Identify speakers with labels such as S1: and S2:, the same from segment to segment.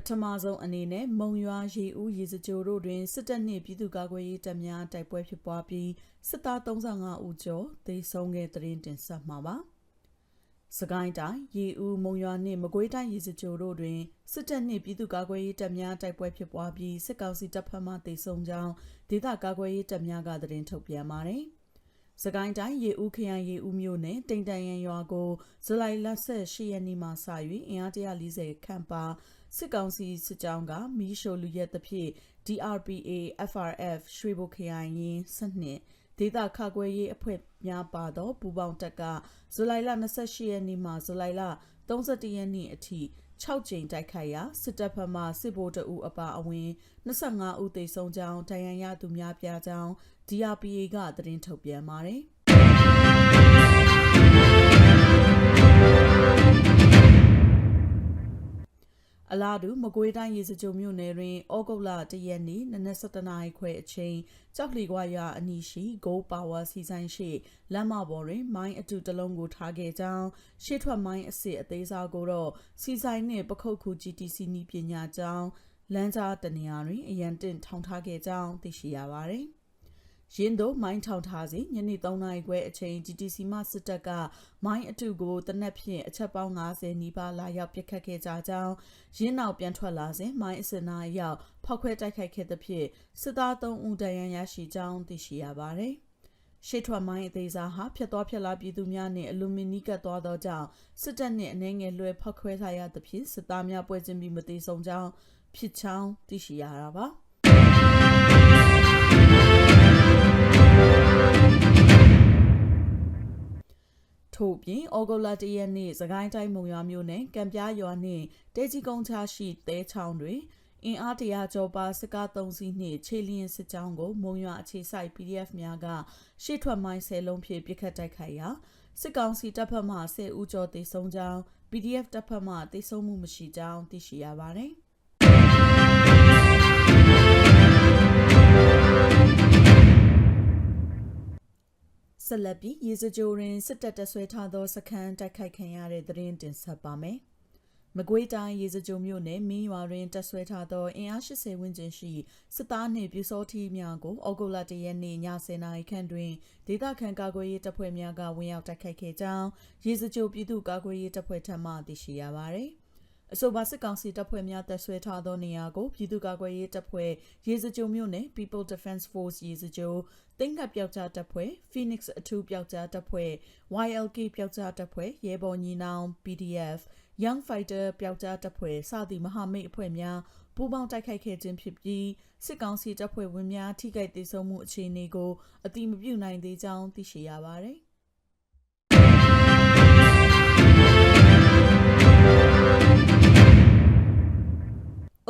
S1: ပထမဆုံးအနေနဲ့မုံရွာရေဦးရေစကြိုတို့တွင်စစ်တပ်နှင့်ပြည်သူ့ကာကွယ်ရေးတပ်များတိုက်ပွဲဖြစ်ပွားပြီးစစ်သား35ဦးကျော်သေဆုံးခဲ့တဲ့တင်ဆက်မှာပါ။စကိုင်းတိုင်းရေဦးမုံရွာနှင့်မကွေးတိုင်းရေစကြိုတို့တွင်စစ်တပ်နှင့်ပြည်သူ့ကာကွယ်ရေးတပ်များတိုက်ပွဲဖြစ်ပွားပြီးစစ်ကောင်စီတပ်ဖက်မှသေဆုံးကြောင်းဒေသကာကွယ်ရေးတပ်များကသတင်းထုတ်ပြန်ပါတယ်။စကိုင်းတိုင်းရေဦးခရိုင်ရေဦးမြို့နယ်တိန်တန်ရန်ရွာကိုဇူလိုင်လ18ရက်နေ့မှစ၍အင်အား140ခန့်ပါ စစ်ကောင်စီစစ်ကြောင်းကမီးရှို့လူရက်သဖြင့် DRPA FRF ရွှေဘိုခရိုင်ရင်းစနစ်ဒေသခကွယ်ရေးအဖွဲ့များပါသောပူပေါင်းတပ်ကဇူလိုင်လ28ရက်နေ့မှဇူလိုင်လ31ရက်နေ့အထိ6ကြိမ်တိုက်ခိုက်ရာစစ်တပ်ဘက်မှစစ်ဗိုလ်တအူအပါအဝင်25ဦးသေဆုံးကြောင်းဒဏ်ရာရသူများပြားကြောင်း DRPA ကသတင်းထုတ်ပြန်ပါတယ် အလားတူမကွေးတိုင်းရေစကြိုမြို့နယ်တွင်ဩဂုတ်လတရက်နေ့နနက်7:00နာရီခွဲအချိန်ကြောက်လီကွာရွာအနီးရှိ Go Power စီဆိုင်ရှိလမ်းမပေါ်တွင် မိုင်းအတူတလုံးကိုထားခဲ့ကြောင်းရှေ့ထွက်မိုင်းအစ်စ်အသေးစားကိုတော့စီဆိုင်နှင့်ပခုတ်ခု GTC နီးပညာကျောင်းလမ်းကြားတနေရာတွင်အရန်တင်ထောင်ထားခဲ့ကြောင်းသိရှိရပါသည်။ ရင်းတို့မိုင်းထောင်ထားစီညနေ3နာရီခွဲအချိန် GTC မှစစ်တပ်ကမိုင်းအထုကိုတနက်ဖြန်အချက်ပေါင်း90နီးပါးလာရောက်ပစ်ခတ်ခဲ့ကြကြောင်းရင်းနောက်ပြန်ထွက်လာစဉ်မိုင်းအစနာရောက်ဖောက်ခွဲတိုက်ခိုက်ခဲ့သဖြင့်စစ်သား3ဦးဒဏ်ရာရရှိကြောင်းသိရှိရပါတယ်။ရှေ့ထွက်မိုင်းအသေးစားဟာဖြတ်သွားဖြတ်လာပြည်သူများနှင့်အလူမီနီကတ်သွားသောကြောင့်စစ်တပ်နှင့်အနေငယ်လွှဲဖောက်ခွဲထားရသဖြင့်စစ်သားများပွဲချင်းပြီးမသေးဆုံးကြောင်းဖြစ်ချောင်းသိရှိရတာပါ။ ထို့ပြင်ဩဂုတ်လတရက်နေ့စကိုင်းတိုင်းမုံရွာမြို့နယ်ကံပြားရွာနှင့်တဲကြီးကုန်းချရှိတဲချောင်းတွင်အင်အားတရာကျော်ပါစကား၃စီးနှင့်ခြေလျင်စစ်ကြောင်းကိုမုံရွာအခြေစိုက် PDF များကရှေ့ထွက်မိုင်းဆယ်လုံးဖြင့်ပစ်ခတ်တိုက်ခိုက်ရာစစ်ကောင်စီတပ်ဖက်မှ10ဦးကျော်သေဆုံးကြောင်း PDF တပ်ဖက်မှသေဆုံးမှုမရှိကြောင်းသိရှိရပါသည်။ ဆက်လက်ပြီးရေစကြိုတွင်စစ်တပ်တဆွဲထားသောစခန်းတိုက်ခိုက်ခံရတဲ့သတင်းတင်ဆက်ပါမယ်။မကွေးတိုင်းရေစကြိုမြို့နယ်မင်းရွာတွင်တပ်ဆွဲထားသောအင်အား80ဝန်းကျင်ရှိစစ်သားနှင့်ပြူစောထီးများကိုဩဂုတ်လတရက်နေ့ည10:00နာရီခန့်တွင်ဒေသခံကာကွယ်ရေးတပ်ဖွဲ့များကဝင်ရောက်တိုက်ခိုက်ခဲ့ကြောင်းရေစကြိုပြည်သူ့ကာကွယ်ရေးတပ်ဖွဲ့ထံမှသိရှိရပါသည်။ အဆိုပါစစ်ကောင်စီတပ်ဖွဲ့များတပ်ဆွဲထားသောနေရာကိုပြည်သူ့ကာကွယ်ရေးတပ်ဖွဲ့ရေစကြိုမြို့နယ် People Defense Force ရေစကြိုတင်ကပ်ပြောက်ကြားတပ်ဖွဲ့ Phoenix အထူးပြောက်ကြားတပ်ဖွဲ့ YLK ပြောက်ကြားတပ်ဖွဲ့ရဲဘော်ညီနောင် PDF Young Fighter ပြောက်ကြားတပ်ဖွဲ့စသည့်မဟာမိတ်အဖွဲ့များပူးပေါင်းတိုက်ခိုက်ခဲ့ခြင်းဖြစ်ပြီးစစ်ကောင်စီတပ်ဖွဲ့ဝင်များထိခိုက်ဒေဆုံးမှုအခြေအနေကိုအတိမပြုနိုင်သေးကြောင်းသိရှိရပါသည်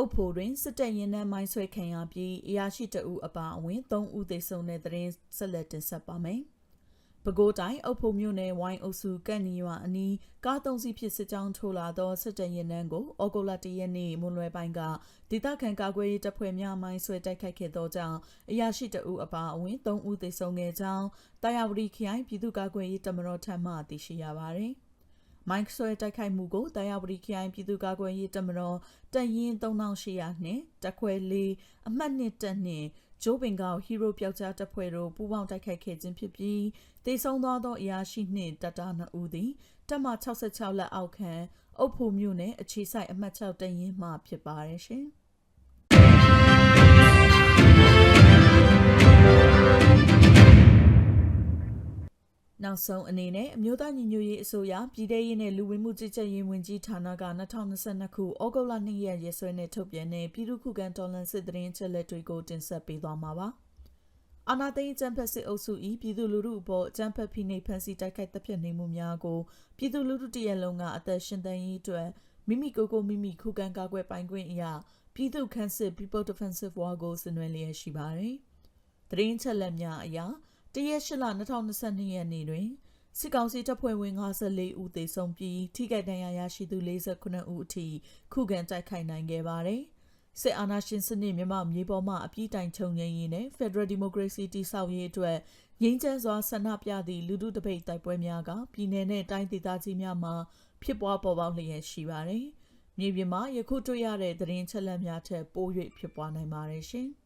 S1: အုပ်ဖို့တွင်စစ်တပ်ရင်နှန်းမိုင်းဆွဲခံရပြီးအရာရှိတအုပ်အပါအဝင်3ဦးသေဆုံးတဲ့တဲ့ရင်ဆက်လက်တင်ဆက်ပါမယ်။ပဲခူးတိုင်းအုပ်ဖို့မြို့နယ်ဝိုင်းအုပ်စုကန့်နီရွာအနီးကားသုံးစီးဖြစ်စစ်ကြောင်းထိုးလာသောစစ်တပ်ရင်နှန်းကိုဩဂုတ်လ၁ရက်နေ့မွန်လွယ်ပိုင်းကဒေသခံကာကွယ်ရေးတပ်ဖွဲ့များမိုင်းဆွဲတိုက်ခိုက်ခဲ့သောကြောင့်အရာရှိတအုပ်အပါအဝင်3ဦးသေဆုံးခဲ့ကြောင်းတာယာဝတီခရိုင်ပြည်သူ့ကာကွယ်ရေးတပ်မတော်ထံမှသိရှိရပါသည်။ မိုင်းဆွဲတိုက်ခိုက်မှုကိုတာယာပတိခရိုင်ပြည်သူ့ကာကွယ်ရေးတပ်မတော်တပ်ရင်း3800နှင့်တပ်ခွဲ၄အမှတ်1တပ်နှင့်ဂျိုးပင်ကောက်ဟီးရိုးပျောက်ကြားတပ်ဖွဲ့တို့ပူးပေါင်းတိုက်ခိုက်ခဲ့ခြင်းဖြစ်ပြီးတေဆုံးသွားသောအရာရှိနှင့်တပ်သား2ဦးသည်တပ်မ66လက်အောက်ခံအုပ်ဖို့မြို့နယ်အခြေဆိုင်အမှတ်6တပ်ရင်းမှဖြစ်ပါရဲ့ရှင်။ နောက်ဆုံးအနေနဲ့အမျိုးသားညီညွတ်ရေးအစိုးရပြည်ထရေးနဲ့လူဝင်မှုကြီးကြပ်ရေးဝန်ကြီးဌာနက2022ခုဩဂုတ်လ2ရက်ရက်စွဲနဲ့ထုတ်ပြန်တဲ့ပြည်သူ့ခုခံတော်လှန်စစ်တရင်ချက်လက်တွေကိုတင်ဆက်ပေးသွားမှာပါ။အာနာသိန်းကျန်းဖက်စစ်အုပ်စု၏ပြည်သူလူထုအပေါ်ကျန်းဖက်ဖိနှိပ်ဖန်ဆီးတိုက်ခိုက်တပ်ဖြတ်နေမှုများကိုပြည်သူလူထုတရက်လုံးကအသက်ရှင်သန်ရေးအတွက်မိမိကိုယ်ကိုမိမိခုခံကာကွယ်ပိုင်ခွင့်အရာပြည်သူ့ခန့်စစ် People Defensive War ကိုဆင်နွှဲလျက်ရှိပါတယ်။တရင်ချက်လက်များအရာ တရက်8လ2022ရက်နေ့တွင်စစ်ကောင်စီတပ်ဖွဲ့ဝင်54ဦးသေဆုံးပြီးထိခိုက်ဒဏ်ရာရရှိသူ48ဦးအထိခုခံတိုက်ခိုက်နိုင်ခဲ့ပါသည်စစ်အာဏာရှင်စနစ်မြန်မာမြေပေါ်မှအပြည့်တိုင်ချုပ်ငြိမ်းရေးနဲ့ Federal Democracy တည်ဆောက်ရေးအတွက်ငြိမ်းချမ်းစွာဆန္ဒပြသည့်လူထုတပိတ်တိုက်ပွဲများကပြည်내နဲ့တိုင်းဒေသကြီးများမှာဖြစ်ပွားပေါ်ပေါက်လျက်ရှိပါတယ်။မြေပြင်မှာယခုတွေ့ရတဲ့သတင်းချက်လက်များထက်ပို၍ဖြစ်ပွားနိုင်ပါတယ်ရှင်။